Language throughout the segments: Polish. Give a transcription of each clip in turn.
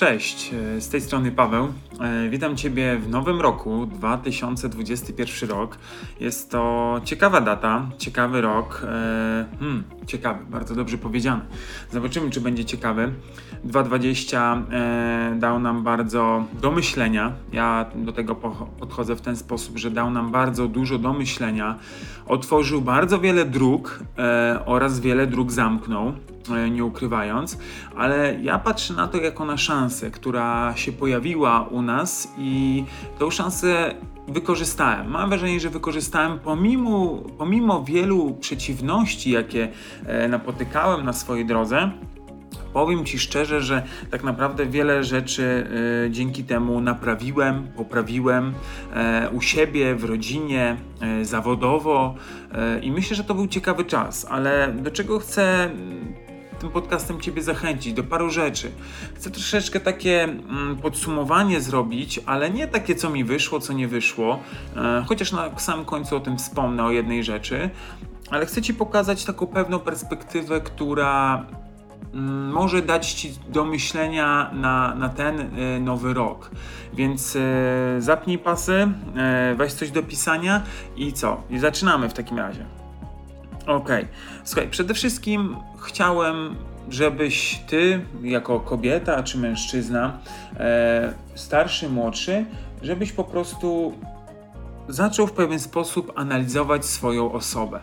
Cześć, e, z tej strony Paweł. E, witam Ciebie w nowym roku, 2021 rok. Jest to ciekawa data, ciekawy rok. E, hmm, ciekawy, bardzo dobrze powiedziane. Zobaczymy, czy będzie ciekawy. 2020 dał nam bardzo do myślenia. Ja do tego podchodzę w ten sposób, że dał nam bardzo dużo do myślenia. Otworzył bardzo wiele dróg oraz wiele dróg zamknął nie ukrywając, ale ja patrzę na to jako na szansę, która się pojawiła u nas i tą szansę wykorzystałem. Mam wrażenie, że wykorzystałem pomimo, pomimo wielu przeciwności, jakie e, napotykałem na swojej drodze. Powiem Ci szczerze, że tak naprawdę wiele rzeczy y, dzięki temu naprawiłem, poprawiłem u siebie, w rodzinie, zawodowo i myślę, że to był ciekawy czas. Ale do czego chcę tym podcastem Ciebie zachęcić do paru rzeczy. Chcę troszeczkę takie mm, podsumowanie zrobić, ale nie takie, co mi wyszło, co nie wyszło, e, chociaż na samym końcu o tym wspomnę, o jednej rzeczy, ale chcę Ci pokazać taką pewną perspektywę, która mm, może dać Ci do myślenia na, na ten e, nowy rok. Więc e, zapnij pasy, e, weź coś do pisania i co? I zaczynamy w takim razie. Okej. Okay. Słuchaj, przede wszystkim chciałem, żebyś ty, jako kobieta czy mężczyzna, e, starszy, młodszy, żebyś po prostu zaczął w pewien sposób analizować swoją osobę.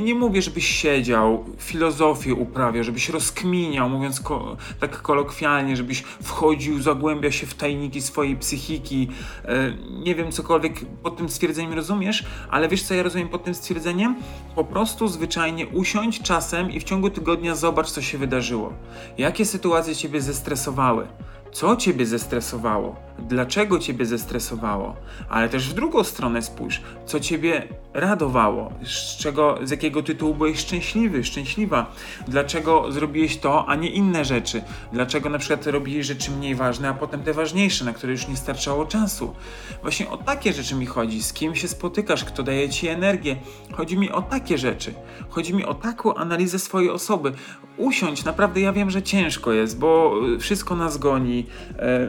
Nie mówię, żebyś siedział, filozofię uprawiał, żebyś rozkminiał, mówiąc ko tak kolokwialnie, żebyś wchodził, zagłębia się w tajniki swojej psychiki. E, nie wiem, cokolwiek pod tym stwierdzeniem rozumiesz, ale wiesz, co ja rozumiem pod tym stwierdzeniem? Po prostu zwyczajnie usiądź czasem i w ciągu tygodnia zobacz, co się wydarzyło. Jakie sytuacje ciebie zestresowały co ciebie zestresowało, dlaczego ciebie zestresowało, ale też w drugą stronę spójrz, co ciebie radowało, z, czego, z jakiego tytułu byłeś szczęśliwy, szczęśliwa, dlaczego zrobiłeś to, a nie inne rzeczy, dlaczego na przykład robiłeś rzeczy mniej ważne, a potem te ważniejsze, na które już nie starczało czasu. Właśnie o takie rzeczy mi chodzi, z kim się spotykasz, kto daje ci energię. Chodzi mi o takie rzeczy. Chodzi mi o taką analizę swojej osoby. Usiądź, naprawdę ja wiem, że ciężko jest, bo wszystko nas goni, E,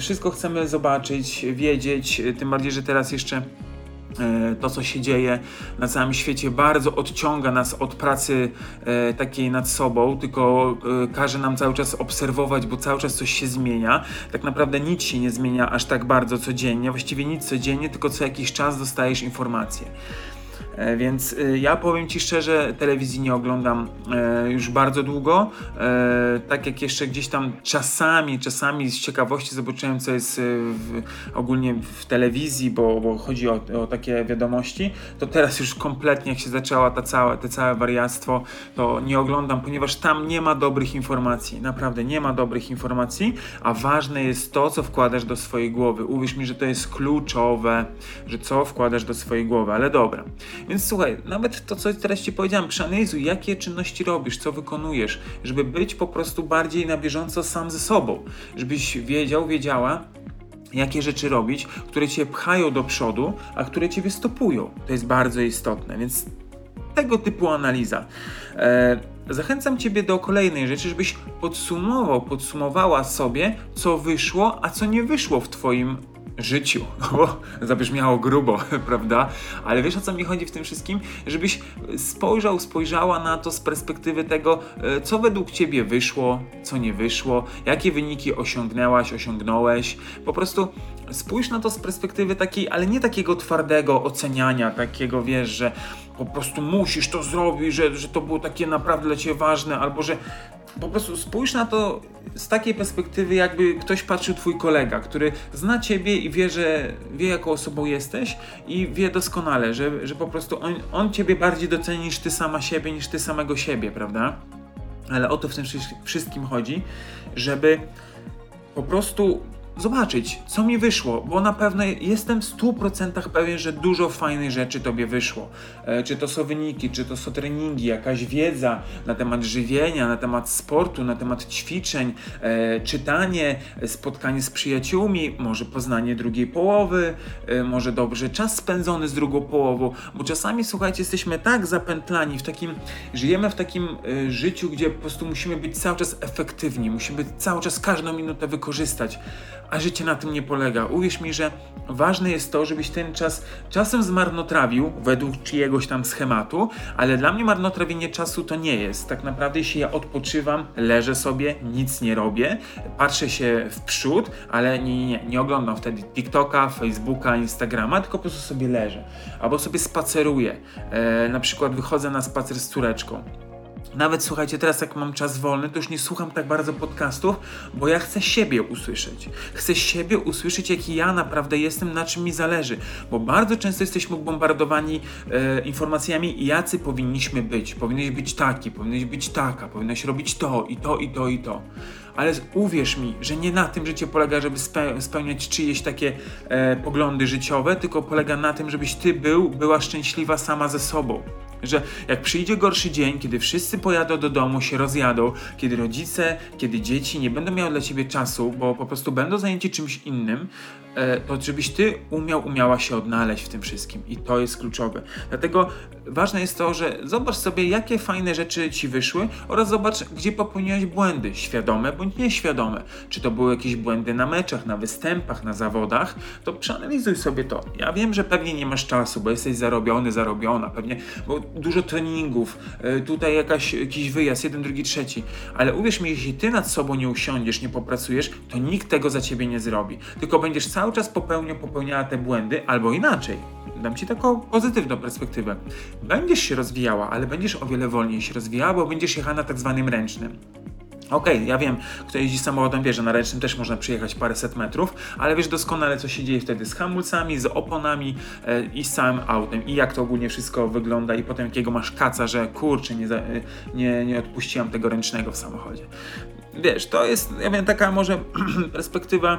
wszystko chcemy zobaczyć, wiedzieć, tym bardziej, że teraz jeszcze e, to, co się dzieje na całym świecie, bardzo odciąga nas od pracy e, takiej nad sobą, tylko e, każe nam cały czas obserwować, bo cały czas coś się zmienia. Tak naprawdę nic się nie zmienia aż tak bardzo codziennie, właściwie nic codziennie, tylko co jakiś czas dostajesz informacje. E, więc e, ja powiem Ci szczerze, telewizji nie oglądam e, już bardzo długo. Tak jak jeszcze gdzieś tam czasami, czasami z ciekawości zobaczyłem, co jest w, ogólnie w telewizji, bo, bo chodzi o, o, takie wiadomości, to teraz już kompletnie, jak się zaczęła ta cała, te całe wariactwo, to nie oglądam, ponieważ tam nie ma dobrych informacji. Naprawdę nie ma dobrych informacji, a ważne jest to, co wkładasz do swojej głowy. Uwierz mi, że to jest kluczowe, że co wkładasz do swojej głowy, ale dobra. Więc słuchaj, nawet to, co teraz Ci powiedziałem, przeanalizuj, jakie czynności robisz, co wykonujesz, żeby być po prostu bardziej na bieżąco sam ze sobą, żebyś wiedział, wiedziała, jakie rzeczy robić, które Cię pchają do przodu, a które Ciebie stopują. To jest bardzo istotne, więc tego typu analiza. E, zachęcam Ciebie do kolejnej rzeczy, żebyś podsumował, podsumowała sobie, co wyszło, a co nie wyszło w Twoim życiu. O, zabrzmiało grubo, prawda? Ale wiesz o co mi chodzi w tym wszystkim? Żebyś spojrzał, spojrzała na to z perspektywy tego, e, co według ciebie wyszło, co nie wyszło, jakie wyniki osiągnęłaś, osiągnąłeś. Po prostu spójrz na to z perspektywy takiej, ale nie takiego twardego oceniania, takiego wiesz, że po prostu musisz to zrobić, że, że to było takie naprawdę dla ciebie ważne, albo że po prostu spójrz na to z takiej perspektywy, jakby ktoś patrzył twój kolega, który zna ciebie i wie, że wie jaką osobą jesteś i wie doskonale, że, że po prostu on, on ciebie bardziej doceni niż ty sama siebie, niż ty samego siebie, prawda? Ale o to w tym wszystkim chodzi, żeby po prostu zobaczyć, co mi wyszło, bo na pewno jestem w 100% pewien, że dużo fajnych rzeczy tobie wyszło. E, czy to są wyniki, czy to są treningi, jakaś wiedza na temat żywienia, na temat sportu, na temat ćwiczeń, e, czytanie, spotkanie z przyjaciółmi, może poznanie drugiej połowy, e, może dobrze czas spędzony z drugą połową, bo czasami, słuchajcie, jesteśmy tak zapętlani w takim, żyjemy w takim życiu, gdzie po prostu musimy być cały czas efektywni, musimy cały czas każdą minutę wykorzystać a życie na tym nie polega. Uwierz mi, że ważne jest to, żebyś ten czas czasem zmarnotrawił według czyjegoś tam schematu, ale dla mnie marnotrawienie czasu to nie jest. Tak naprawdę, jeśli ja odpoczywam, leżę sobie, nic nie robię, patrzę się w przód, ale nie, nie, nie oglądam wtedy TikToka, Facebooka, Instagrama, tylko po prostu sobie leżę. Albo sobie spaceruję. E, na przykład wychodzę na spacer z córeczką nawet słuchajcie, teraz jak mam czas wolny, to już nie słucham tak bardzo podcastów, bo ja chcę siebie usłyszeć. Chcę siebie usłyszeć, jaki ja naprawdę jestem, na czym mi zależy. Bo bardzo często jesteśmy bombardowani e, informacjami, jacy powinniśmy być. Powinieneś być taki, powinieneś być taka, powinieneś robić to i to i to i to. Ale uwierz mi, że nie na tym życie polega, żeby spełniać czyjeś takie e, poglądy życiowe, tylko polega na tym, żebyś ty był, była szczęśliwa sama ze sobą. Że jak przyjdzie gorszy dzień, kiedy wszyscy pojadą do domu, się rozjadą, kiedy rodzice, kiedy dzieci nie będą miały dla ciebie czasu, bo po prostu będą zajęci czymś innym, to żebyś ty umiał, umiała się odnaleźć w tym wszystkim i to jest kluczowe. Dlatego ważne jest to, że zobacz sobie, jakie fajne rzeczy ci wyszły oraz zobacz, gdzie popełniłeś błędy, świadome bądź nieświadome. Czy to były jakieś błędy na meczach, na występach, na zawodach, to przeanalizuj sobie to. Ja wiem, że pewnie nie masz czasu, bo jesteś zarobiony, zarobiona, pewnie, bo dużo treningów, e, tutaj jakaś, jakiś wyjazd, jeden, drugi, trzeci, ale uwierz mi, jeśli ty nad sobą nie usiądziesz, nie popracujesz, to nikt tego za ciebie nie zrobi. Tylko będziesz cały cały czas popełnia, popełniała te błędy, albo inaczej. Dam ci taką pozytywną perspektywę. Będziesz się rozwijała, ale będziesz o wiele wolniej się rozwijała, bo będziesz jechała na tak zwanym ręcznym. Okej, okay, ja wiem, kto jeździ samochodem wie, że na ręcznym też można przyjechać paręset metrów, ale wiesz doskonale, co się dzieje wtedy z hamulcami, z oponami e, i z całym autem i jak to ogólnie wszystko wygląda i potem jakiego masz kaca, że kurczę, nie, e, nie, nie odpuściłam tego ręcznego w samochodzie. Wiesz, to jest, ja wiem, taka może perspektywa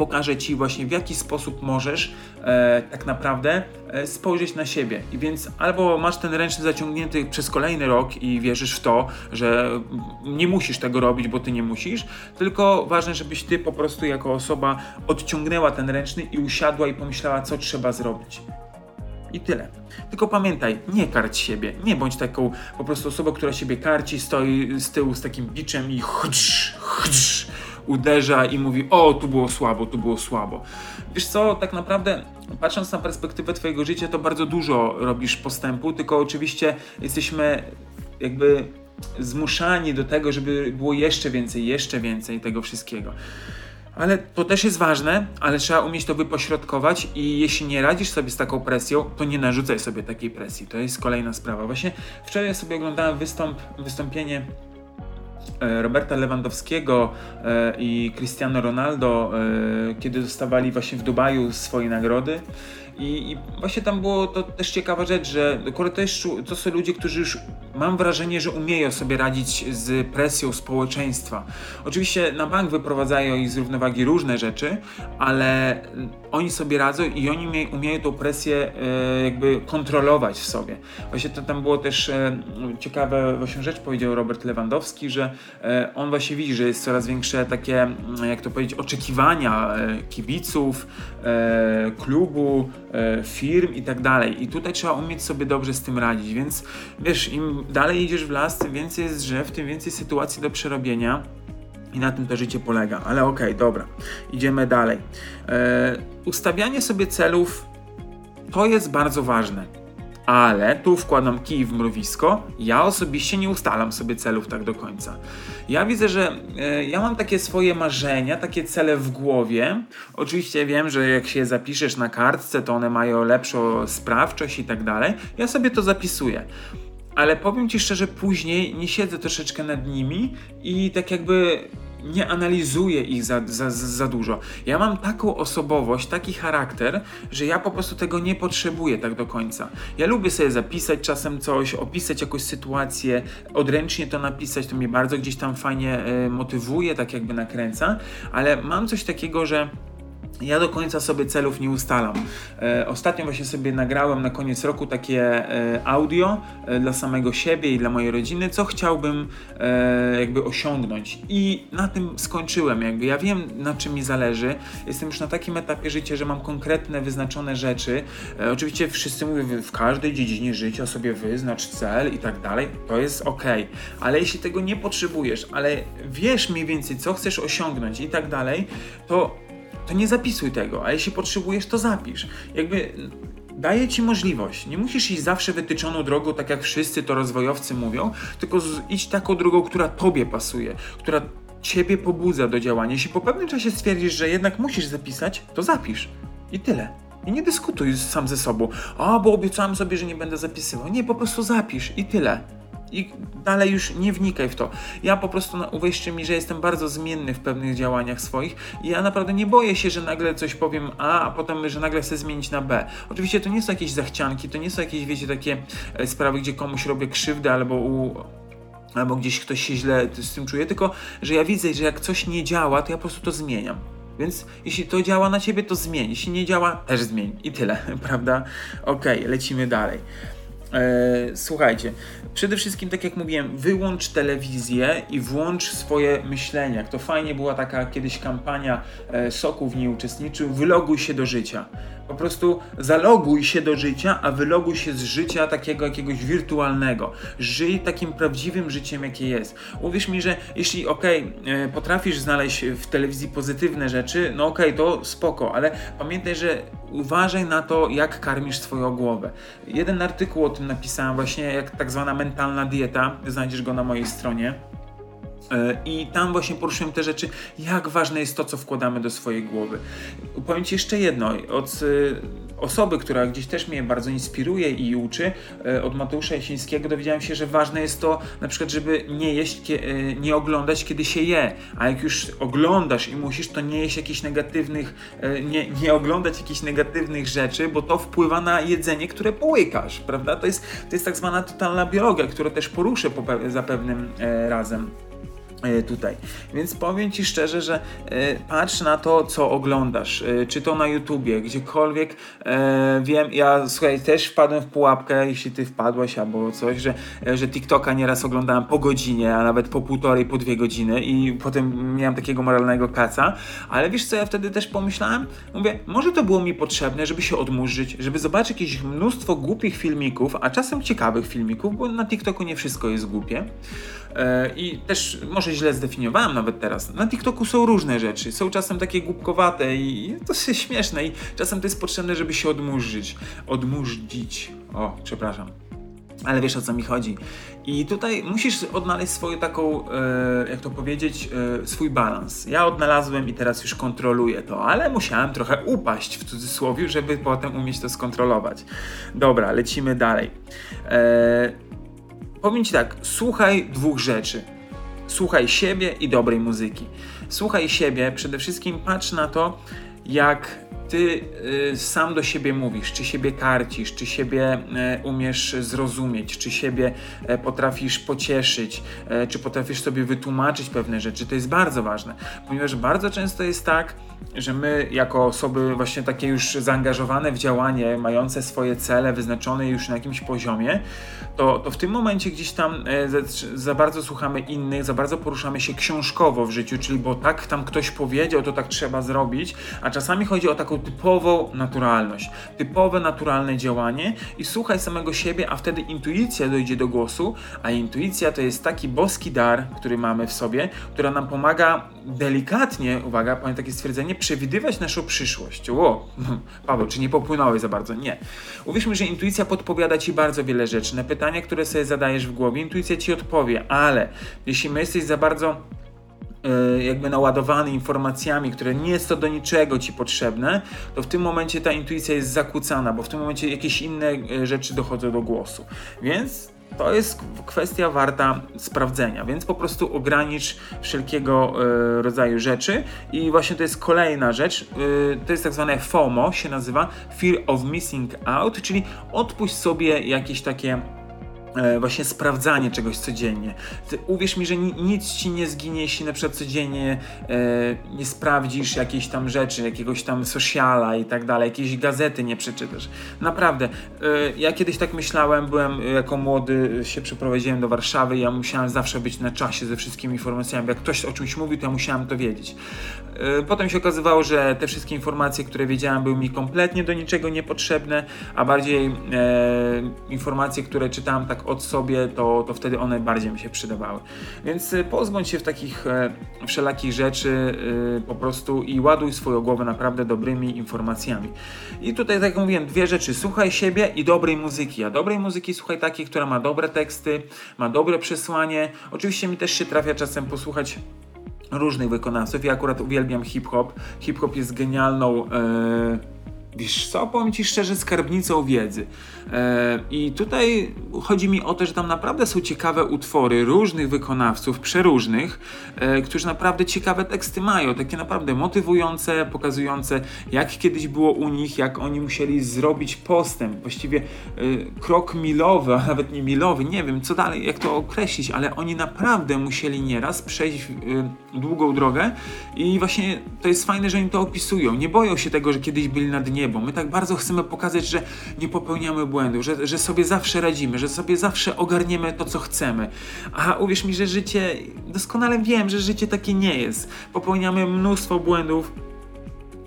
pokażę Ci właśnie w jaki sposób możesz e, tak naprawdę e, spojrzeć na siebie. I więc albo masz ten ręczny zaciągnięty przez kolejny rok i wierzysz w to, że nie musisz tego robić, bo Ty nie musisz, tylko ważne, żebyś Ty po prostu jako osoba odciągnęła ten ręczny i usiadła i pomyślała, co trzeba zrobić. I tyle. Tylko pamiętaj, nie karć siebie. Nie bądź taką po prostu osobą, która siebie karci, stoi z tyłu z takim biczem i chdż, chdż, uderza i mówi: O, tu było słabo, tu było słabo. Wiesz co, tak naprawdę, patrząc na perspektywę Twojego życia, to bardzo dużo robisz postępu, tylko oczywiście jesteśmy jakby zmuszani do tego, żeby było jeszcze więcej, jeszcze więcej tego wszystkiego. Ale to też jest ważne, ale trzeba umieć to wypośrodkować i jeśli nie radzisz sobie z taką presją, to nie narzucaj sobie takiej presji. To jest kolejna sprawa. Właśnie wczoraj sobie oglądałem wystąp, wystąpienie Roberta Lewandowskiego e, i Cristiano Ronaldo, e, kiedy dostawali właśnie w Dubaju swoje nagrody. I, I, właśnie tam było to też ciekawa rzecz, że akurat to, to są ludzie, którzy już mam wrażenie, że umieją sobie radzić z presją społeczeństwa. Oczywiście na bank wyprowadzają ich z równowagi różne rzeczy, ale oni sobie radzą i oni umie, umieją tą presję e, jakby kontrolować w sobie. Właśnie to tam było też e, ciekawe właśnie rzecz powiedział Robert Lewandowski, że e, on właśnie widzi, że jest coraz większe takie, jak to powiedzieć, oczekiwania e, kibiców, e, klubu, E, firm i tak dalej. I tutaj trzeba umieć sobie dobrze z tym radzić, więc wiesz, im dalej idziesz w las, tym więcej jest drzew, tym więcej sytuacji do przerobienia. I na tym to życie polega. Ale okej, okay, dobra, idziemy dalej. E, ustawianie sobie celów to jest bardzo ważne ale tu wkładam kij w mrowisko. Ja osobiście nie ustalam sobie celów tak do końca. Ja widzę, że e, ja mam takie swoje marzenia, takie cele w głowie. Oczywiście wiem, że jak się zapiszesz na kartce, to one mają lepszą sprawczość i tak dalej. Ja sobie to zapisuję. Ale powiem Ci szczerze, później nie siedzę troszeczkę nad nimi i tak jakby nie analizuję ich za, za, za dużo. Ja mam taką osobowość, taki charakter, że ja po prostu tego nie potrzebuję tak do końca. Ja lubię sobie zapisać czasem coś, opisać jakąś sytuację, odręcznie to napisać, to mnie bardzo gdzieś tam fajnie y, motywuje, tak jakby nakręca, ale mam coś takiego, że ja do końca sobie celów nie ustalam. E, ostatnio właśnie sobie nagrałem na koniec roku takie e, audio e, dla samego siebie i dla mojej rodziny, co chciałbym e, jakby osiągnąć. I na tym skończyłem. Jakby ja wiem, na czym mi zależy. Jestem już na takim etapie życia, że mam konkretne, wyznaczone rzeczy. E, oczywiście wszyscy mówią, w każdej dziedzinie życia sobie wyznacz cel i tak dalej. To jest ok. Ale jeśli tego nie potrzebujesz, ale wiesz mniej więcej, co chcesz osiągnąć i tak dalej, to to nie zapisuj tego, a jeśli potrzebujesz, to zapisz. Jakby daje ci możliwość. Nie musisz iść zawsze wytyczoną drogą, tak jak wszyscy to rozwojowcy mówią, tylko idź taką drogą, która tobie pasuje, która ciebie pobudza do działania. Jeśli po pewnym czasie stwierdzisz, że jednak musisz zapisać, to zapisz. I tyle. I nie dyskutuj sam ze sobą. A, bo obiecałem sobie, że nie będę zapisywał. Nie, po prostu zapisz i tyle i dalej już nie wnikaj w to. Ja po prostu, no, uwierzcie mi, że jestem bardzo zmienny w pewnych działaniach swoich i ja naprawdę nie boję się, że nagle coś powiem A, a potem, że nagle chcę zmienić na B. Oczywiście to nie są jakieś zachcianki, to nie są jakieś, wiecie, takie e, sprawy, gdzie komuś robię krzywdę albo u albo gdzieś ktoś się źle z tym czuje, tylko że ja widzę, że jak coś nie działa, to ja po prostu to zmieniam. Więc jeśli to działa na ciebie, to zmień. Jeśli nie działa, też zmień. I tyle, prawda? Okej, okay, lecimy dalej. E, słuchajcie, przede wszystkim, tak jak mówiłem, wyłącz telewizję i włącz swoje myślenie. Jak to fajnie była taka kiedyś kampania, e, Soku w niej uczestniczył, wyloguj się do życia. Po prostu zaloguj się do życia, a wyloguj się z życia takiego jakiegoś wirtualnego. Żyj takim prawdziwym życiem, jakie jest. Uwierz mi, że jeśli okej, okay, potrafisz znaleźć w telewizji pozytywne rzeczy, no okej, okay, to spoko, ale pamiętaj, że uważaj na to, jak karmisz swoją głowę. Jeden artykuł o tym napisałem właśnie, jak tak zwana mentalna dieta, znajdziesz go na mojej stronie. E, I tam właśnie poruszyłem te rzeczy, jak ważne jest to, co wkładamy do swojej głowy. Powiem Ci jeszcze jedno, od e, osoby, która gdzieś też mnie bardzo inspiruje i uczy, e, od Mateusza Jasińskiego dowiedziałem się, że ważne jest to na przykład, żeby nie jeść, nie oglądać, kiedy się je, a jak już oglądasz i musisz, to nie jeść jakichś negatywnych, nie, nie oglądać jakichś negatywnych rzeczy, bo to wpływa na jedzenie, które połykasz, prawda? To jest, to jest tak zwana totalna biologia, którą też poruszę po, za pewnym razem. E, tutaj. Więc powiem Ci szczerze, że e, patrz na to, co oglądasz, e, czy to na YouTubie, gdziekolwiek. wiem, ja słuchaj, też wpadłem w pułapkę, jeśli Ty wpadłaś albo coś, że, że TikToka nieraz oglądałem po godzinie, a nawet po półtorej, po dwie godziny i potem miałem takiego moralnego kaca, ale wiesz co, ja wtedy też pomyślałem, mówię, może to było mi potrzebne, żeby się odmurzyć, żeby zobaczyć jakieś mnóstwo głupich filmików, a czasem ciekawych filmików, bo na TikToku nie wszystko jest głupie. I też może źle zdefiniowałem nawet teraz. Na TikToku są różne rzeczy, są czasem takie głupkowate i to jest śmieszne i czasem to jest potrzebne, żeby się odmurzyć. Odmurzyć. O, przepraszam. Ale wiesz o co mi chodzi. I tutaj musisz odnaleźć swoją taką, e, jak to powiedzieć, e, swój balans. Ja odnalazłem i teraz już kontroluję to, ale musiałem trochę upaść w cudzysłowie, żeby potem umieć to skontrolować. Dobra, lecimy dalej. E, powiem Ci tak, słuchaj dwóch rzeczy. Słuchaj siebie i dobrej muzyki. Słuchaj siebie, przede wszystkim patrz na to, jak ty y, sam do siebie mówisz, czy siebie karcisz, czy siebie y, umiesz zrozumieć, czy siebie y, potrafisz pocieszyć, czy potrafisz sobie wytłumaczyć pewne rzeczy. To jest bardzo ważne, ponieważ bardzo często jest tak, że my jako osoby właśnie takie już zaangażowane w działanie, mające swoje cele wyznaczone już na jakimś poziomie, to, to w tym momencie gdzieś tam za, za bardzo słuchamy innych, za bardzo poruszamy się książkowo w życiu, czyli bo tak tam ktoś powiedział, to tak trzeba zrobić, a czasami chodzi o taką typową naturalność, typowe naturalne działanie i słuchaj samego siebie, a wtedy intuicja dojdzie do głosu, a intuicja to jest taki boski dar, który mamy w sobie, która nam pomaga delikatnie, uwaga, powiem takie stwierdzenie, przewidywać naszą przyszłość. O, Paweł, czy nie popłynąłeś za bardzo? Nie. Uwierzmy, że intuicja podpowiada Ci bardzo wiele rzeczy. Na pytania, które sobie zadajesz w głowie, intuicja Ci odpowie, ale jeśli my jesteś za bardzo E, jakby naładowany informacjami, które nie to do niczego ci potrzebne, to w tym momencie ta intuicja jest zakłócana, bo w tym momencie jakieś inne e, rzeczy dochodzą do głosu. Więc to jest kwestia warta sprawdzenia, więc po prostu ogranicz wszelkiego e, rodzaju rzeczy. I właśnie to jest kolejna rzecz, e, to jest tak zwane FOMO, się nazywa Fear of Missing Out, czyli odpuść sobie jakieś takie właśnie sprawdzanie czegoś codziennie. Ty, uwierz mi, że nic ci nie zginie, jeśli na przykład codziennie e, nie sprawdzisz jakiejś tam rzeczy, jakiegoś tam sociala i tak dalej, jakiejś gazety nie przeczytasz. Naprawdę, e, ja kiedyś tak myślałem, byłem jako młody, się przeprowadziłem do Warszawy ja musiałem zawsze być na czasie ze wszystkimi informacjami. Jak ktoś o czymś mówił, to ja musiałem to wiedzieć. E, potem się okazywało, że te wszystkie informacje, które wiedziałem, były mi kompletnie do niczego niepotrzebne, a bardziej e, informacje, które czytałem tak od sobie, to, to wtedy one bardziej mi się przydawały. Więc e, pozbądź się w takich e, wszelakich rzeczy e, po prostu i ładuj swoją głowę naprawdę dobrymi informacjami. I tutaj, tak jak mówiłem, dwie rzeczy. Słuchaj siebie i dobrej muzyki. A dobrej muzyki słuchaj takiej, która ma dobre teksty, ma dobre przesłanie. Oczywiście mi też się trafia czasem posłuchać różnych wykonawców. Ja akurat uwielbiam hip-hop. Hip-hop jest genialną. Yy Wiesz co, powiem Ci szczerze, skarbnicą wiedzy. E, I tutaj chodzi mi o to, że tam naprawdę są ciekawe utwory różnych wykonawców, przeróżnych, e, którzy naprawdę ciekawe teksty mają, takie naprawdę motywujące, pokazujące jak kiedyś było u nich, jak oni musieli zrobić postęp, właściwie e, krok milowy, a nawet nie milowy, nie wiem co dalej, jak to określić, ale oni naprawdę musieli nieraz przejść długą drogę i właśnie to jest fajne, że oni to opisują. Nie boją się tego, że kiedyś byli na dnie niebo. My tak bardzo chcemy pokazać, że nie popełniamy błędów, że, że sobie zawsze radzimy, że sobie zawsze ogarniemy to, co chcemy. A uwierz mi, że życie, doskonale wiem, że życie takie nie jest. Popełniamy mnóstwo błędów,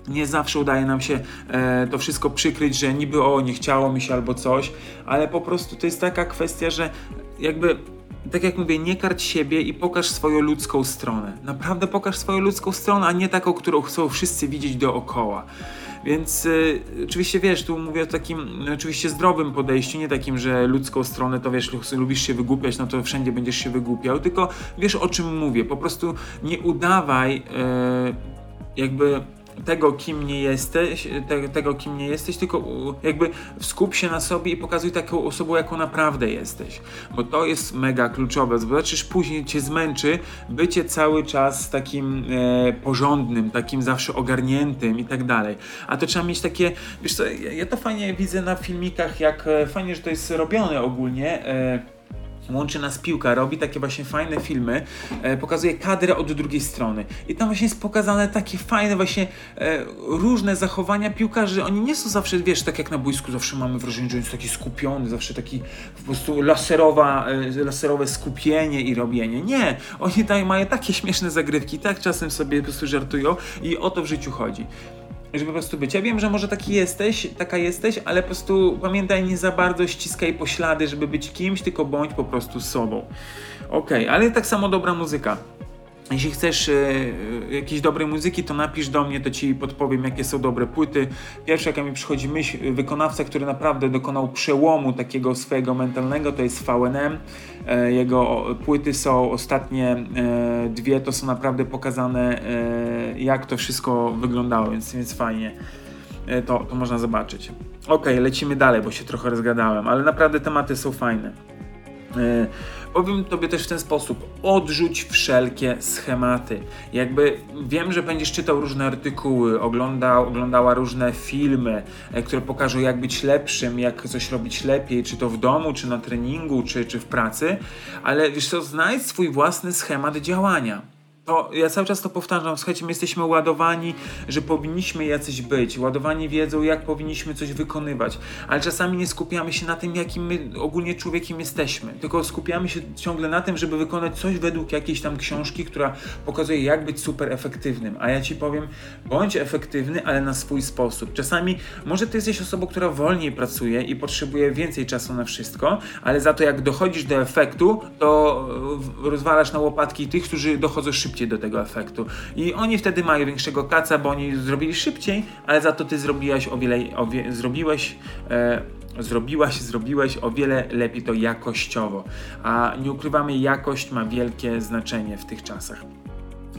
nie zawsze udaje nam się e, to wszystko przykryć, że niby o, nie chciało mi się albo coś, ale po prostu to jest taka kwestia, że jakby tak jak mówię, nie karć siebie i pokaż swoją ludzką stronę. Naprawdę pokaż swoją ludzką stronę, a nie taką, którą chcą wszyscy widzieć dookoła. Więc y, oczywiście wiesz, tu mówię o takim oczywiście zdrowym podejściu, nie takim, że ludzką stronę to wiesz, lubisz się wygłupiać, no to wszędzie będziesz się wygłupiał, tylko wiesz o czym mówię. Po prostu nie udawaj y, jakby tego, kim nie jesteś, te, tego, kim nie jesteś, tylko jakby skup się na sobie i pokazuj taką osobą, jaką naprawdę jesteś. Bo to jest mega kluczowe. Zobaczysz, później cię zmęczy bycie cały czas takim e, porządnym, takim zawsze ogarniętym i tak dalej. A to trzeba mieć takie, wiesz co, ja to fajnie widzę na filmikach, jak e, fajnie, że to jest robione ogólnie. E, łączy nas piłka, robi takie właśnie fajne filmy, e, pokazuje kadrę od drugiej strony. I tam właśnie jest pokazane takie fajne właśnie e, różne zachowania piłkarzy. Oni nie są zawsze, wiesz, tak jak na boisku zawsze mamy wrażenie, że jest taki skupiony, zawsze taki po prostu laserowa, e, laserowe skupienie i robienie. Nie, oni tutaj mają takie śmieszne zagrywki, tak czasem sobie po prostu żartują i o to w życiu chodzi żeby po prostu być. Ja wiem, że może taki jesteś, taka jesteś, ale po prostu pamiętaj, nie za bardzo ściskaj poślady, żeby być kimś, tylko bądź po prostu sobą. Okej, okay, ale tak samo dobra muzyka. Jeśli chcesz e, jakiejś dobrej muzyki, to napisz do mnie, to ci podpowiem, jakie są dobre płyty. Pierwsza, jaka mi przychodzi myśl, wykonawca, który naprawdę dokonał przełomu takiego swojego mentalnego, to jest VNM. E, jego płyty są ostatnie e, dwie, to są naprawdę pokazane, e, jak to wszystko wyglądało, więc, więc fajnie. To, to można zobaczyć. Ok, lecimy dalej, bo się trochę rozgadałem, ale naprawdę tematy są fajne. Powiem Tobie też w ten sposób: odrzuć wszelkie schematy. Jakby wiem, że będziesz czytał różne artykuły, oglądał, oglądała różne filmy, e, które pokażą, jak być lepszym, jak coś robić lepiej, czy to w domu, czy na treningu, czy, czy w pracy, ale wiesz co, znajdź swój własny schemat działania to ja cały czas to powtarzam, słuchajcie, my jesteśmy ładowani, że powinniśmy jacyś być, ładowani wiedzą, jak powinniśmy coś wykonywać, ale czasami nie skupiamy się na tym, jakim my ogólnie człowiekiem jesteśmy, tylko skupiamy się ciągle na tym, żeby wykonać coś według jakiejś tam książki, która pokazuje, jak być super efektywnym, a ja Ci powiem, bądź efektywny, ale na swój sposób. Czasami może Ty jesteś osobą, która wolniej pracuje i potrzebuje więcej czasu na wszystko, ale za to jak dochodzisz do efektu, to rozwalasz na łopatki tych, którzy dochodzą szybciej szybciej do tego efektu. I oni wtedy mają większego kaca, bo oni zrobili szybciej, ale za to ty zrobiłaś o wiele, o wie, zrobiłeś e, zrobiłaś, zrobiłeś o wiele lepiej to jakościowo. A nie ukrywamy, jakość ma wielkie znaczenie w tych czasach.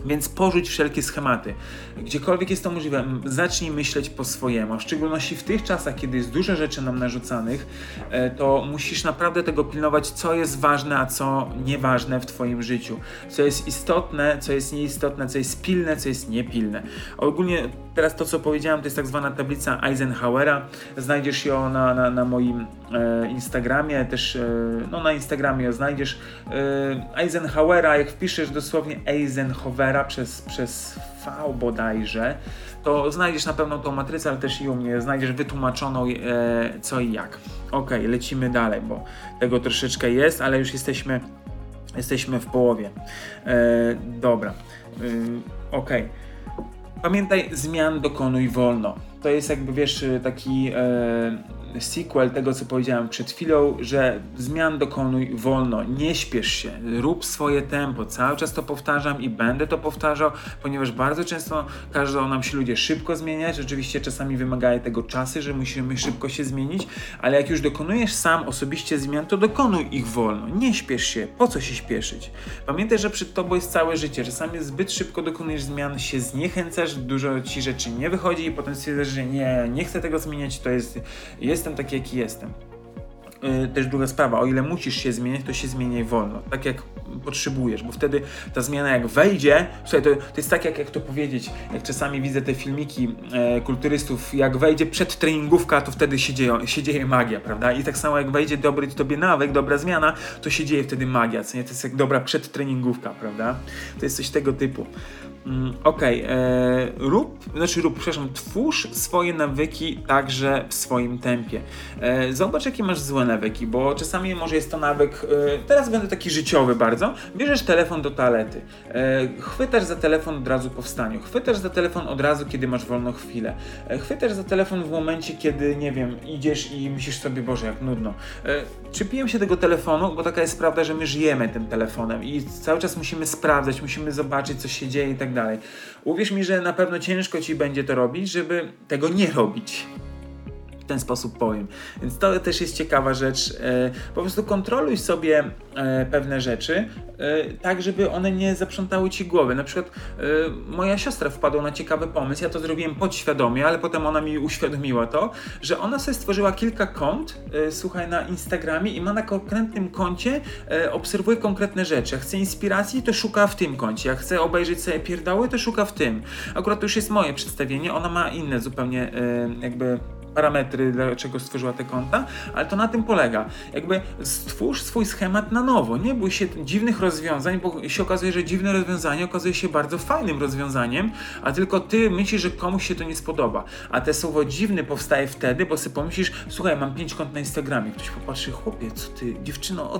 Więc porzuć wszelkie schematy. Gdziekolwiek jest to możliwe, zacznij myśleć po swojemu. A w szczególności w tych czasach, kiedy jest dużo rzeczy nam narzucanych, e, to musisz naprawdę tego pilnować, co jest ważne, a co nieważne w Twoim życiu. Co jest istotne, co jest nieistotne, co jest pilne, co jest niepilne. Ogólnie teraz to, co powiedziałem, to jest tak zwana tablica Eisenhowera. Znajdziesz ją na, na, na moim e, Instagramie, też e, no, na Instagramie ją znajdziesz. E, Eisenhowera, jak wpiszesz dosłownie Eisenhowera przez, przez V bodajże, to znajdziesz na pewno tą matrycę, ale też i u mnie znajdziesz wytłumaczoną e, co i jak. Ok, lecimy dalej, bo tego troszeczkę jest, ale już jesteśmy, jesteśmy w połowie. E, dobra, e, ok. Pamiętaj, zmian dokonuj wolno. To jest jakby, wiesz, taki e, sequel tego, co powiedziałem przed chwilą, że zmian dokonuj wolno, nie śpiesz się, rób swoje tempo. Cały czas to powtarzam i będę to powtarzał, ponieważ bardzo często każą nam się ludzie szybko zmieniać. Oczywiście czasami wymagają tego czasy, że musimy szybko się zmienić, ale jak już dokonujesz sam osobiście zmian, to dokonuj ich wolno. Nie śpiesz się. Po co się śpieszyć? Pamiętaj, że przed tobą jest całe życie. Czasami zbyt szybko dokonujesz zmian, się zniechęcasz, dużo ci rzeczy nie wychodzi i potem stwierdzasz, że nie, nie chcę tego zmieniać, to jest, jestem taki, jaki jestem. Yy, też druga sprawa, o ile musisz się zmieniać, to się zmieniaj wolno, tak jak potrzebujesz, bo wtedy ta zmiana jak wejdzie, słuchaj, to, to jest tak jak, jak to powiedzieć, jak czasami widzę te filmiki e, kulturystów, jak wejdzie przed treningówka, to wtedy się dzieje, się dzieje magia, prawda? I tak samo jak wejdzie dobry tobie nawyk, dobra zmiana, to się dzieje wtedy magia, co nie? To jest jak dobra przedtreningówka, prawda? To jest coś tego typu. Mm, Okej, okay. rób, znaczy rób, przepraszam, twórz swoje nawyki także w swoim tempie. E, zobacz, jakie masz złe nawyki, bo czasami może jest to nawyk, e, teraz będę taki życiowy bardzo, bierzesz telefon do toalety, e, chwytasz za telefon od razu po wstaniu, chwytasz za telefon od razu, kiedy masz wolną chwilę, e, chwytasz za telefon w momencie, kiedy, nie wiem, idziesz i myślisz sobie, Boże, jak nudno. E, Przypiłem się tego telefonu, bo taka jest prawda, że my żyjemy tym telefonem i cały czas musimy sprawdzać, musimy zobaczyć, co się dzieje i tak dalej. Uwierz mi, że na pewno ciężko ci będzie to robić, żeby tego nie robić w ten sposób powiem. Więc to też jest ciekawa rzecz. E, po prostu kontroluj sobie e, pewne rzeczy, e, tak żeby one nie zaprzątały ci głowy. Na przykład moja siostra wpadła na ciekawy pomysł, ja to zrobiłem podświadomie, ale potem ona mi uświadomiła to, że ona sobie stworzyła kilka kont, słuchaj, na Instagramie i ma na konkretnym koncie, obserwuje konkretne rzeczy. Jak chce inspiracji, to szuka w tym koncie. Jak chce obejrzeć sobie pierdały, to szuka w tym. Akurat to już jest moje przedstawienie, ona ma inne zupełnie jakby parametry, dlaczego stworzyła te konta, ale to na tym polega. Jakby stwórz swój schemat na nowo. Nie bój się dziwnych rozwiązań, bo się okazuje, że dziwne rozwiązanie okazuje się bardzo fajnym rozwiązaniem, a tylko ty myślisz, że komuś się to nie spodoba. A te słowo dziwny powstaje wtedy, bo sobie pomyślisz, słuchaj, mam pięć kont na Instagramie. Ktoś popatrzy, chłopie, co ty, dziewczyno,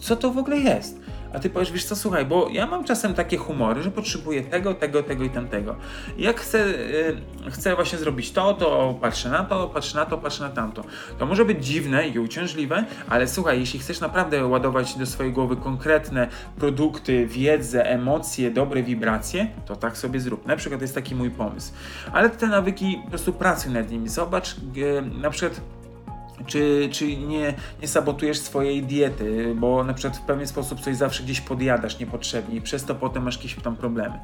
co to w ogóle jest? A ty powiesz, wiesz co, słuchaj, bo ja mam czasem takie humory, że potrzebuję tego, tego, tego i tamtego. Jak chcę, yy, chcę właśnie zrobić to, to patrzę na to, patrzę na to, patrzę na tamto. To może być dziwne i uciążliwe, ale słuchaj, jeśli chcesz naprawdę ładować do swojej głowy konkretne produkty, wiedzę, emocje, dobre wibracje, to tak sobie zrób. Na przykład jest taki mój pomysł. Ale te nawyki, po prostu pracuj nad nimi. Zobacz, yy, na przykład czy, czy nie, nie sabotujesz swojej diety, bo na przykład w pewien sposób coś zawsze gdzieś podjadasz niepotrzebnie i przez to potem masz jakieś tam problemy.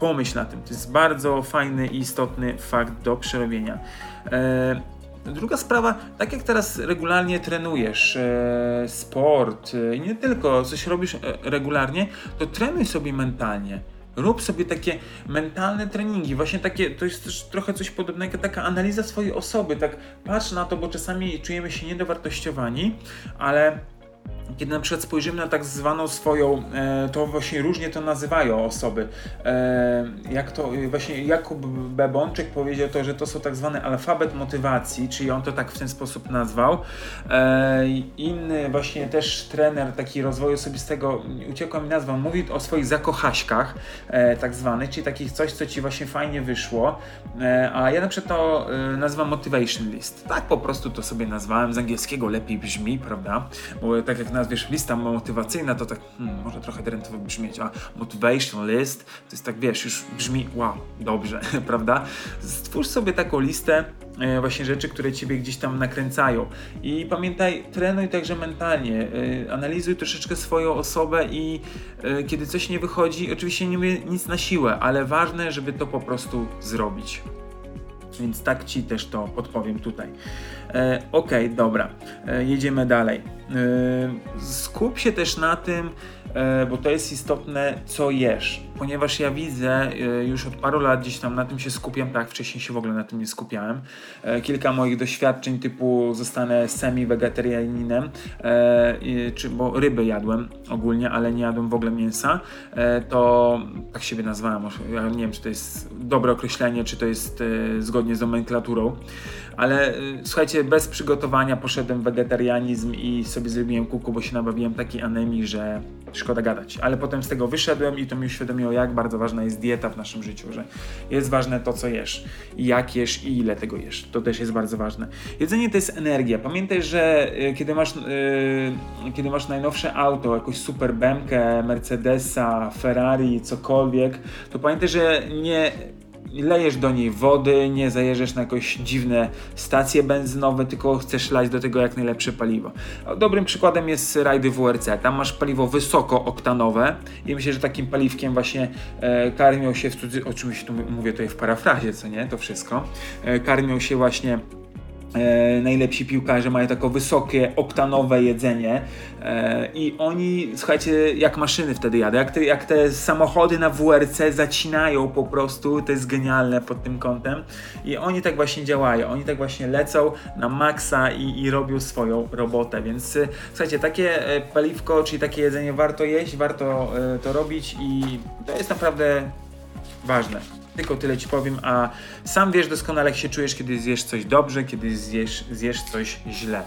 Pomyśl na tym, to jest bardzo fajny i istotny fakt do przerobienia. E, druga sprawa, tak jak teraz regularnie trenujesz e, sport i e, nie tylko coś robisz e, regularnie, to trenuj sobie mentalnie Rób sobie takie mentalne treningi, właśnie takie, to jest też trochę coś podobnego, taka analiza swojej osoby, tak patrz na to, bo czasami czujemy się niedowartościowani, ale kiedy na przykład spojrzymy na tak zwaną swoją, e, to właśnie różnie to nazywają osoby. E, jak to właśnie Jakub Bebączek powiedział to, że to są tak zwany alfabet motywacji, czyli on to tak w ten sposób nazwał. E, inny właśnie też trener taki rozwoju osobistego, uciekła mi nazwa, mówi o swoich zakochaśkach tak zwanych, czyli takich coś, co ci właśnie fajnie wyszło. A ja na przykład to nazywam motivation list. Tak po prostu to sobie nazwałem, z angielskiego lepiej brzmi, prawda? Bo tak tak jak nazwiesz lista motywacyjna, to tak hmm, może trochę drętowo brzmieć, a motivation list to jest tak, wiesz, już brzmi wow, dobrze, prawda? Stwórz sobie taką listę e, właśnie rzeczy, które ciebie gdzieś tam nakręcają. I pamiętaj, trenuj także mentalnie, e, analizuj troszeczkę swoją osobę i e, kiedy coś nie wychodzi, oczywiście nie mówię nic na siłę, ale ważne, żeby to po prostu zrobić. Więc tak Ci też to podpowiem tutaj. E, ok, dobra, e, jedziemy dalej. E, skup się też na tym, bo to jest istotne, co jesz. Ponieważ ja widzę już od paru lat gdzieś tam na tym się skupiam, tak, wcześniej się w ogóle na tym nie skupiałem. Kilka moich doświadczeń typu zostanę semi-wegetarianinem, czy, bo ryby jadłem ogólnie, ale nie jadłem w ogóle mięsa, to tak siebie nazwałem, ja nie wiem, czy to jest dobre określenie, czy to jest zgodnie z nomenklaturą, ale słuchajcie, bez przygotowania poszedłem wegetarianizm i sobie zrobiłem kuku, bo się nabawiłem takiej anemii, że szkoda gadać. Ale potem z tego wyszedłem i to mi uświadomiło, jak bardzo ważna jest dieta w naszym życiu, że jest ważne to, co jesz, jak jesz i ile tego jesz. To też jest bardzo ważne. Jedzenie to jest energia. Pamiętaj, że y, kiedy masz, yy, kiedy masz najnowsze auto, jakąś super Bemkę, Mercedesa, Ferrari, cokolwiek, to pamiętaj, że nie lejesz do niej wody, nie zajeżdżasz na jakieś dziwne stacje benzynowe, tylko chcesz lać do tego jak najlepsze paliwo. Dobrym przykładem jest rajdy WRC. Tam masz paliwo wysoko oktanowe i myślę, że takim paliwkiem właśnie e, karmią się w cudzy... Oczywiście tu mówię tutaj w parafrazie, co nie, to wszystko. E, karmią się właśnie E, najlepsi piłkarze mają takie wysokie, oktanowe jedzenie e, i oni, słuchajcie, jak maszyny wtedy jadą, jak te, jak te samochody na WRC zacinają po prostu, to jest genialne pod tym kątem i oni tak właśnie działają, oni tak właśnie lecą na maksa i, i robią swoją robotę, więc e, słuchajcie, takie e, paliwko, czyli takie jedzenie warto jeść, warto e, to robić i to jest naprawdę ważne. Tylko tyle ci powiem, a sam wiesz doskonale, jak się czujesz, kiedy zjesz coś dobrze, kiedy zjesz, zjesz coś źle.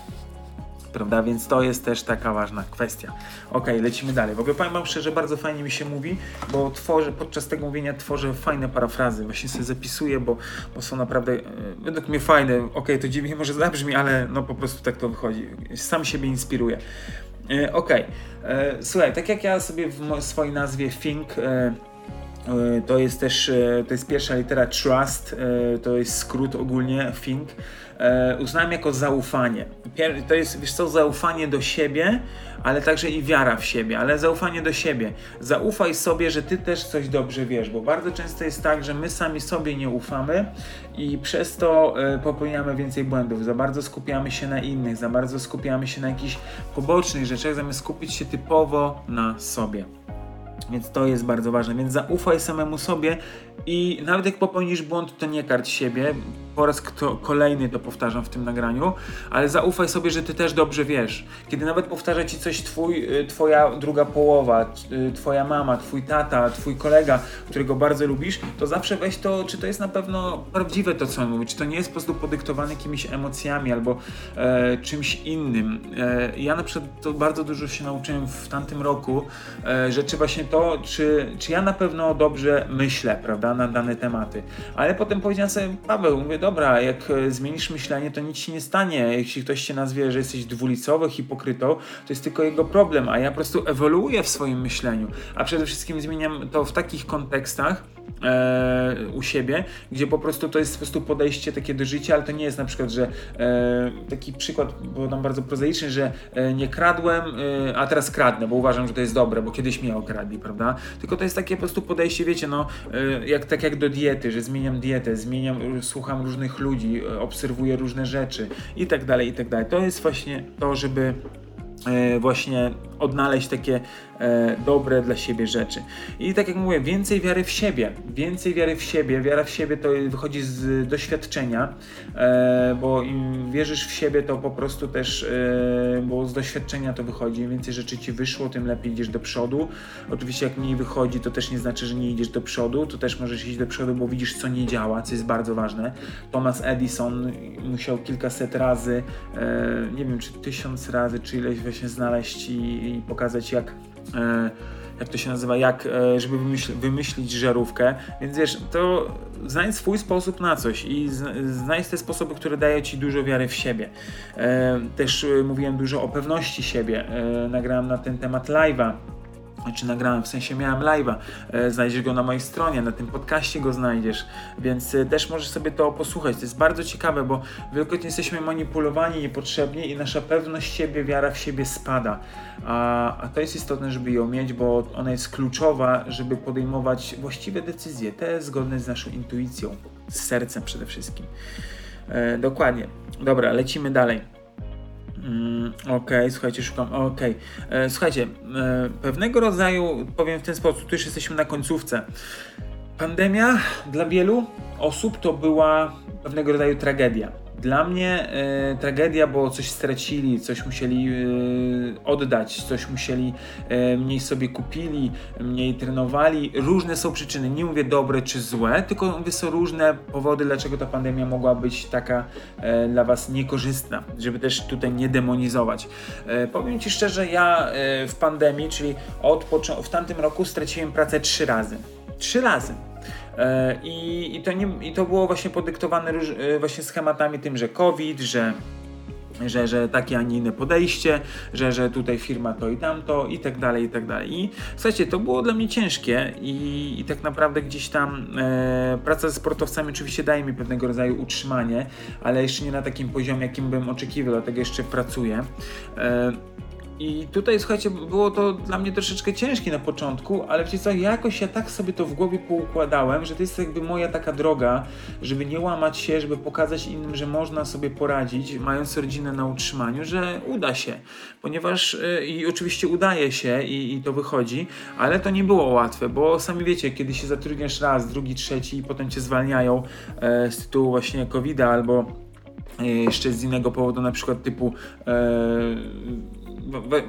Prawda? Więc to jest też taka ważna kwestia. Ok, lecimy dalej. W ogóle powiem wam szczerze, bardzo fajnie mi się mówi, bo tworzę, podczas tego mówienia tworzę fajne parafrazy. Właśnie sobie zapisuję, bo, bo są naprawdę e, według mnie fajne. Ok, to dziwnie może zabrzmi, ale no po prostu tak to wychodzi. Sam siebie inspiruję. E, ok, e, słuchaj, tak jak ja sobie w swojej nazwie Think e, to jest też, e, to jest pierwsza litera trust, e, to jest skrót ogólnie think. Uznałem jako zaufanie. To jest, wiesz co, zaufanie do siebie, ale także i wiara w siebie, ale zaufanie do siebie. Zaufaj sobie, że ty też coś dobrze wiesz, bo bardzo często jest tak, że my sami sobie nie ufamy i przez to popełniamy więcej błędów. Za bardzo skupiamy się na innych, za bardzo skupiamy się na jakichś pobocznych rzeczach, zamiast skupić się typowo na sobie. Więc to jest bardzo ważne. Więc zaufaj samemu sobie i nawet jak popełnisz błąd, to nie karć siebie. Po raz kto, kolejny to powtarzam w tym nagraniu, ale zaufaj sobie, że ty też dobrze wiesz. Kiedy nawet powtarza ci coś twój, y, twoja druga połowa, y, twoja mama, twój tata, twój kolega, którego bardzo lubisz, to zawsze weź to, czy to jest na pewno prawdziwe to, co on mówi, czy to nie jest po prostu podyktowane jakimiś emocjami albo e, czymś innym. E, ja na przykład to bardzo dużo się nauczyłem w tamtym roku, e, że czy właśnie to, czy, czy ja na pewno dobrze myślę, prawda? Na dane tematy. Ale potem powiedziałem sobie, Paweł, mówię, dobra, jak e, zmienisz myślenie, to nic się nie stanie. Jeśli ktoś cię nazwie, że jesteś dwulicowy, hipokrytą, to jest tylko jego problem, a ja po prostu ewoluuję w swoim myśleniu. A przede wszystkim zmieniam to w takich kontekstach, e, u siebie, gdzie po prostu to jest po prostu podejście takie do życia, ale to nie jest na przykład, że e, taki przykład, bo nam bardzo prozaiczny, że e, nie kradłem, e, a teraz kradnę, bo uważam, że to jest dobre, bo kiedyś mnie okradli, prawda? Tylko to jest takie po prostu podejście, wiecie, no, e, jak, tak jak do diety, że zmieniam dietę, zmieniam, słucham różnych ludzi, e, obserwuję różne rzeczy i tak dalej, i tak dalej. To jest właśnie to, żeby właśnie odnaleźć takie e, dobre dla siebie rzeczy. I tak jak mówię, więcej wiary w siebie, więcej wiary w siebie, wiara w siebie to wychodzi z doświadczenia, e, bo im wierzysz w siebie, to po prostu też, e, bo z doświadczenia to wychodzi, im więcej rzeczy ci wyszło, tym lepiej idziesz do przodu. Oczywiście jak mniej wychodzi, to też nie znaczy, że nie idziesz do przodu, to też możesz iść do przodu, bo widzisz, co nie działa, co jest bardzo ważne. Thomas Edison musiał kilkaset razy, e, nie wiem, czy tysiąc razy, czy ileś właśnie znaleźć i, i pokazać, jak, e, jak to się nazywa, jak, e, żeby wymyśl, wymyślić żarówkę, więc wiesz, to znajdź swój sposób na coś i znajdź te sposoby, które dają ci dużo wiary w siebie. E, też mówiłem dużo o pewności siebie, nagrałem na ten temat live'a czy nagrałem, w sensie miałem live'a, e, znajdziesz go na mojej stronie, na tym podcaście go znajdziesz, więc e, też możesz sobie to posłuchać. To jest bardzo ciekawe, bo wielokrotnie jesteśmy manipulowani niepotrzebnie i nasza pewność siebie, wiara w siebie spada. A, a to jest istotne, żeby ją mieć, bo ona jest kluczowa, żeby podejmować właściwe decyzje, te zgodne z naszą intuicją, z sercem przede wszystkim. E, dokładnie. Dobra, lecimy dalej. Mm, okej, okay, słuchajcie, szukam. Okej, okay. E, słuchajcie, e, pewnego rodzaju, powiem w ten sposób, tu już jesteśmy na końcówce. Pandemia dla wielu osób to była pewnego rodzaju tragedia dla mnie e, tragedia, bo coś stracili, coś musieli e, oddać, coś musieli, e, mniej sobie kupili, mniej trenowali. Różne są przyczyny, nie mówię dobre czy złe, tylko mówię są różne powody, dlaczego ta pandemia mogła być taka e, dla Was niekorzystna, żeby też tutaj nie demonizować. E, powiem Ci szczerze, ja e, w pandemii, czyli od w tamtym roku straciłem pracę trzy razy. Trzy razy. E, I, i, to nie, I to było właśnie podyktowane róż, e, właśnie schematami tym, że COVID, że że, że takie, a nie inne podejście, że, że tutaj firma to i tamto i tak dalej, i tak dalej. I słuchajcie, to było dla mnie ciężkie i, i tak naprawdę gdzieś tam e, praca ze sportowcami oczywiście daje mi pewnego rodzaju utrzymanie, ale jeszcze nie na takim poziomie, jakim bym oczekiwał, dlatego jeszcze pracuję. E, i tutaj, słuchajcie, było to dla mnie troszeczkę ciężkie na początku, ale wiecie co, jakoś ja tak sobie to w głowie poukładałem, że to jest jakby moja taka droga, żeby nie łamać się, żeby pokazać innym, że można sobie poradzić, mając rodzinę na utrzymaniu, że uda się. Ponieważ yy, i oczywiście udaje się i, i to wychodzi, ale to nie było łatwe, bo sami wiecie, kiedy się zatrudniasz raz, drugi, trzeci i potem cię zwalniają e, z tytułu właśnie covid albo e, jeszcze z innego powodu, na przykład typu e,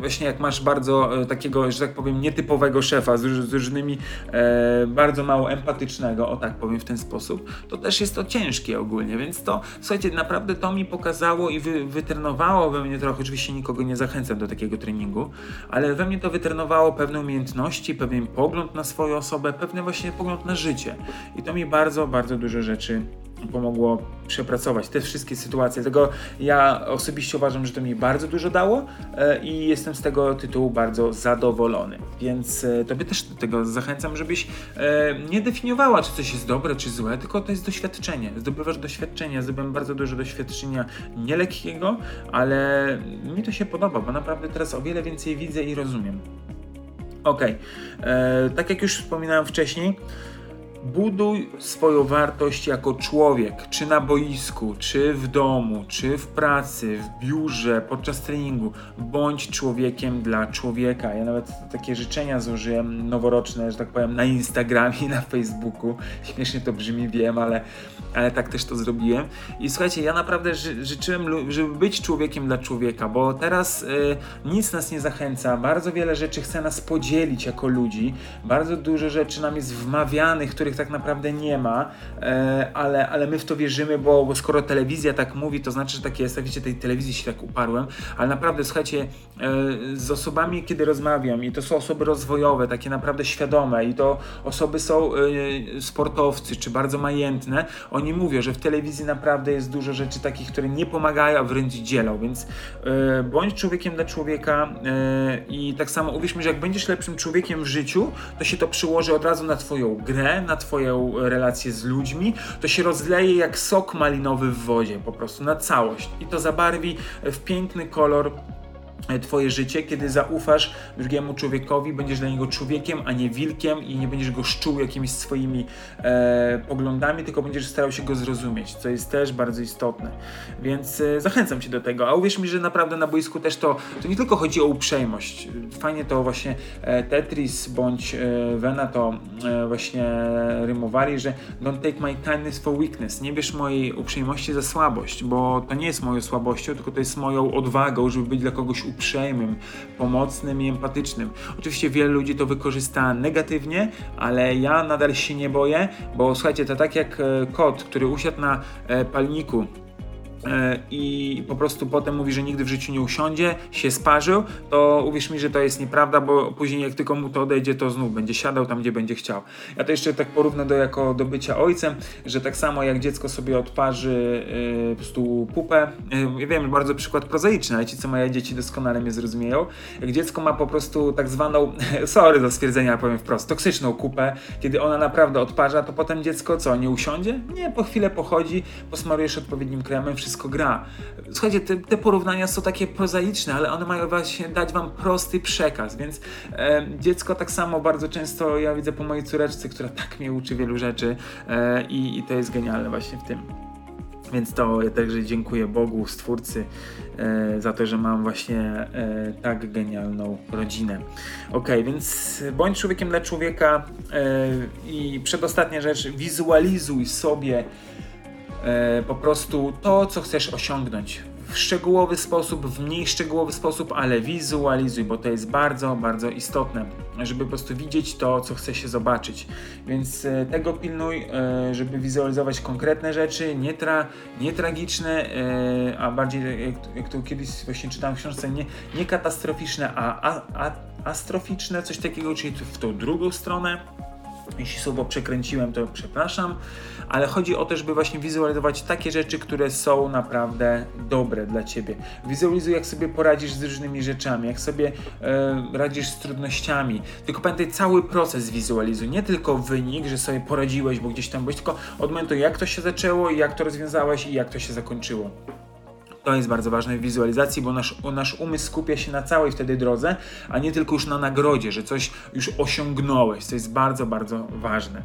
właśnie jak masz bardzo e, takiego, że tak powiem, nietypowego szefa z, z różnymi, e, bardzo mało empatycznego, o tak powiem w ten sposób, to też jest to ciężkie ogólnie, więc to, słuchajcie, naprawdę to mi pokazało i wy, wytrenowało we mnie trochę, oczywiście nikogo nie zachęcam do takiego treningu, ale we mnie to wytrenowało pewne umiejętności, pewien pogląd na swoją osobę, pewny właśnie pogląd na życie. I to mi bardzo, bardzo dużo rzeczy pomogło przepracować te wszystkie sytuacje. Tego ja osobiście uważam, że to mi bardzo dużo dało e, i jestem z tego tytułu bardzo zadowolony. Więc e, Tobie też do tego zachęcam, żebyś e, nie definiowała, czy coś jest dobre, czy złe, tylko to jest doświadczenie. Zdobywasz doświadczenia. Zdobyłem bardzo dużo doświadczenia nielekkiego, ale mi to się podoba, bo naprawdę teraz o wiele więcej widzę i rozumiem. Ok, tak jak już wspominałem wcześniej, Buduj swoją wartość jako człowiek, czy na boisku, czy w domu, czy w pracy, w biurze, podczas treningu. Bądź człowiekiem dla człowieka. Ja nawet takie życzenia złożyłem noworoczne, że tak powiem, na Instagramie, na Facebooku. Śmiesznie to brzmi, wiem, ale, ale tak też to zrobiłem. I słuchajcie, ja naprawdę ży życzyłem, żeby być człowiekiem dla człowieka, bo teraz y, nic nas nie zachęca. Bardzo wiele rzeczy chce nas podzielić jako ludzi. Bardzo dużo rzeczy nam jest wmawianych, których tak naprawdę nie ma, e, ale, ale my w to wierzymy, bo, bo skoro telewizja tak mówi, to znaczy, że tak jest. Wiecie, tej telewizji się tak uparłem, ale naprawdę, słuchajcie, e, z osobami, kiedy rozmawiam, i to są osoby rozwojowe, takie naprawdę świadome, i to osoby są e, sportowcy, czy bardzo majętne, oni mówią, że w telewizji naprawdę jest dużo rzeczy takich, które nie pomagają, a wręcz dzielą, więc bądź człowiekiem dla człowieka i tak samo uwierz mi, że jak będziesz lepszym człowiekiem w życiu, to się to przyłoży od razu na twoją grę, na Twoją relację z ludźmi, to się rozleje jak sok malinowy w wodzie, po prostu na całość. I to zabarwi w piękny kolor Twoje życie, kiedy zaufasz drugiemu człowiekowi, będziesz dla niego człowiekiem, a nie wilkiem i nie będziesz go szczuł jakimiś swoimi e, poglądami, tylko będziesz starał się go zrozumieć, co jest też bardzo istotne. Więc e, zachęcam Cię do tego. A uwierz mi, że naprawdę na boisku też to, to nie tylko chodzi o uprzejmość. Fajnie to właśnie e, Tetris bądź e, Vena to e, właśnie rymowali, że don't take my kindness for weakness. Nie bierz mojej uprzejmości za słabość, bo to nie jest moją słabością, tylko to jest moją odwagą, żeby być dla kogoś uprzejmym, pomocnym i empatycznym. Oczywiście wiele ludzi to wykorzysta negatywnie, ale ja nadal się nie boję, bo słuchajcie, to tak jak e, kot, który usiadł na e, palniku i po prostu potem mówi, że nigdy w życiu nie usiądzie, się sparzył, to uwierz mi, że to jest nieprawda, bo później jak tylko mu to odejdzie, to znów będzie siadał tam, gdzie będzie chciał. Ja to jeszcze tak porównę do jako do bycia ojcem, że tak samo jak dziecko sobie odparzy yy, po prostu pupę, yy, wiem, bardzo przykład prozaiczny, ale ci, co mają dzieci doskonale mnie zrozumieją, jak dziecko ma po prostu tak zwaną, sorry do stwierdzenia, powiem wprost, toksyczną kupę, kiedy ona naprawdę odparza, to potem dziecko co, nie usiądzie? Nie, po chwilę pochodzi, posmarujesz odpowiednim kremem, wszystko gra. Słuchajcie, te, te porównania są takie prozaiczne, ale one mają właśnie dać wam prosty przekaz, więc e, dziecko tak samo bardzo często, ja widzę po mojej córeczce, która tak mnie uczy wielu rzeczy e, i, i to jest genialne właśnie w tym. Więc to ja także dziękuję Bogu, Stwórcy, e, za to, że mam właśnie e, tak genialną rodzinę. Ok, więc bądź człowiekiem dla człowieka e, i przedostatnia rzecz, wizualizuj sobie po prostu to, co chcesz osiągnąć w szczegółowy sposób, w mniej szczegółowy sposób, ale wizualizuj, bo to jest bardzo, bardzo istotne, żeby po prostu widzieć to, co chce się zobaczyć. Więc e, tego pilnuj, e, żeby wizualizować konkretne rzeczy, nie, tra, nie tragiczne, a bardziej, jak, jak to kiedyś właśnie czytałem w książce, nie, nie katastroficzne, a, a, a astroficzne, coś takiego, czyli w tą drugą stronę jeśli słowo przekręciłem, to przepraszam, ale chodzi o to, żeby właśnie wizualizować takie rzeczy, które są naprawdę dobre dla ciebie. Wizualizuj, jak sobie poradzisz z różnymi rzeczami, jak sobie e, radzisz z trudnościami. Tylko pamiętaj, cały proces wizualizuj, nie tylko wynik, że sobie poradziłeś, bo gdzieś tam byłeś, tylko od momentu, jak to się zaczęło, jak to rozwiązałeś i jak to się zakończyło. To jest bardzo ważne w wizualizacji, bo nasz, nasz umysł skupia się na całej wtedy drodze, a nie tylko już na nagrodzie, że coś już osiągnąłeś, co jest bardzo, bardzo ważne.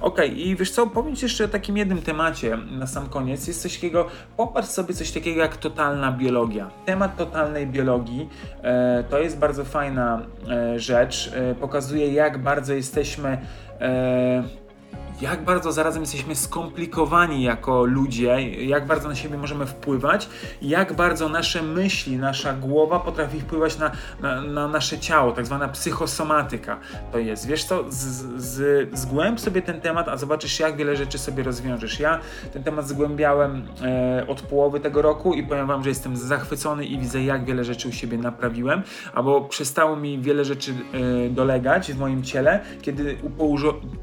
Ok, i wiesz co, powiem Ci jeszcze o takim jednym temacie na sam koniec. Jest coś takiego, popatrz sobie coś takiego jak totalna biologia. Temat totalnej biologii e, to jest bardzo fajna e, rzecz. E, pokazuje, jak bardzo jesteśmy e, jak bardzo zarazem jesteśmy skomplikowani jako ludzie, jak bardzo na siebie możemy wpływać, jak bardzo nasze myśli, nasza głowa potrafi wpływać na, na, na nasze ciało, tak zwana psychosomatyka to jest. Wiesz co, z, z, zgłęb sobie ten temat, a zobaczysz jak wiele rzeczy sobie rozwiążesz. Ja ten temat zgłębiałem e, od połowy tego roku i powiem wam, że jestem zachwycony i widzę jak wiele rzeczy u siebie naprawiłem, albo przestało mi wiele rzeczy e, dolegać w moim ciele, kiedy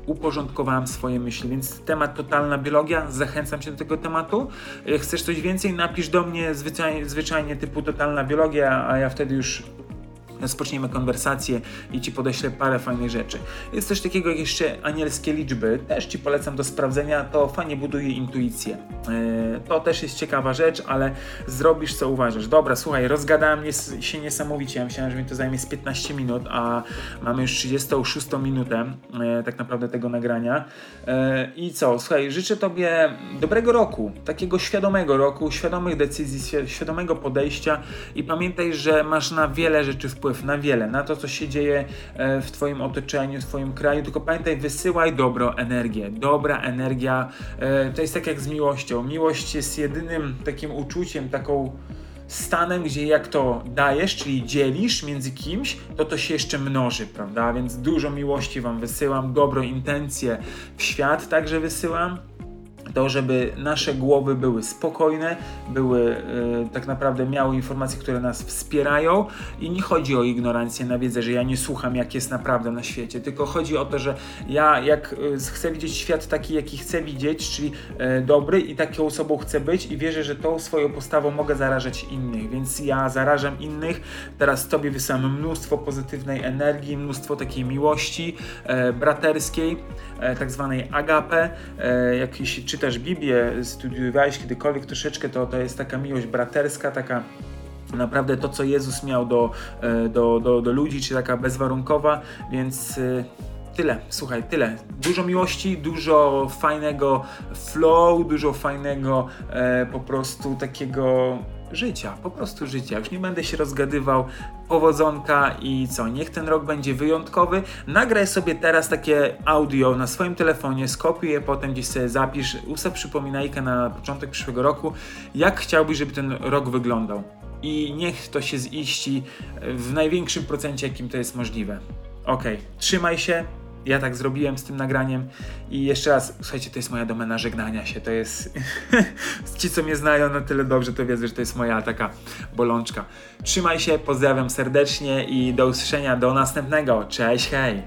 uporządkowałem swoje swoje myśli. Więc temat totalna biologia, zachęcam cię do tego tematu. Chcesz coś więcej, napisz do mnie zwyczajnie, zwyczajnie typu totalna biologia, a ja wtedy już rozpoczniemy konwersację i Ci podeślę parę fajnych rzeczy. Jest coś takiego jak jeszcze anielskie liczby, też Ci polecam do sprawdzenia, to fajnie buduje intuicję. Yy, to też jest ciekawa rzecz, ale zrobisz co uważasz. Dobra, słuchaj, rozgadałem się niesamowicie, ja myślałem, że mi to zajmie z 15 minut, a mamy już 36 minutę yy, tak naprawdę tego nagrania. Yy, I co, słuchaj, życzę Tobie dobrego roku, takiego świadomego roku, świadomych decyzji, świadomego podejścia i pamiętaj, że masz na wiele rzeczy wpływ wpływ na wiele, na to, co się dzieje e, w Twoim otoczeniu, w Twoim kraju, tylko pamiętaj, wysyłaj dobro energię. Dobra energia e, to jest tak jak z miłością. Miłość jest jedynym takim uczuciem, taką stanem, gdzie jak to dajesz, czyli dzielisz między kimś, to to się jeszcze mnoży, prawda? Więc dużo miłości Wam wysyłam, dobro intencje w świat także wysyłam to, żeby nasze głowy były spokojne, były y, tak naprawdę miały informacje, które nas wspierają i nie chodzi o ignorancję na wiedzę, że ja nie słucham jak jest naprawdę na świecie, tylko chodzi o to, że ja jak y, chcę widzieć świat taki, jaki chcę widzieć, czyli y, dobry i taką osobą chcę być i wierzę, że tą swoją postawą mogę zarażać innych, więc ja zarażam innych, teraz Tobie wysyłam mnóstwo pozytywnej energii, mnóstwo takiej miłości e, braterskiej, e, tak zwanej agape, e, jak jeśli czytasz Biblię, studiowałeś kiedykolwiek troszeczkę, to to jest taka miłość braterska, taka naprawdę to, co Jezus miał do, e, do, do, do ludzi, czy taka bezwarunkowa, więc e, tyle, słuchaj, tyle. Dużo miłości, dużo fajnego flow, dużo fajnego e, po prostu takiego życia, po prostu życia. Już nie będę się rozgadywał. Powodzonka i co? Niech ten rok będzie wyjątkowy. Nagraj sobie teraz takie audio na swoim telefonie, skopiuj je, potem gdzieś sobie zapisz, ustaw przypominajkę na początek przyszłego roku, jak chciałbyś, żeby ten rok wyglądał. I niech to się ziści w największym procencie, jakim to jest możliwe. Ok, trzymaj się, ja tak zrobiłem z tym nagraniem i jeszcze raz, słuchajcie, to jest moja domena żegnania się, to jest ci, co mnie znają na tyle dobrze, to wiedzą, że to jest moja taka bolączka. Trzymaj się, pozdrawiam serdecznie i do usłyszenia do następnego. Cześć, hej!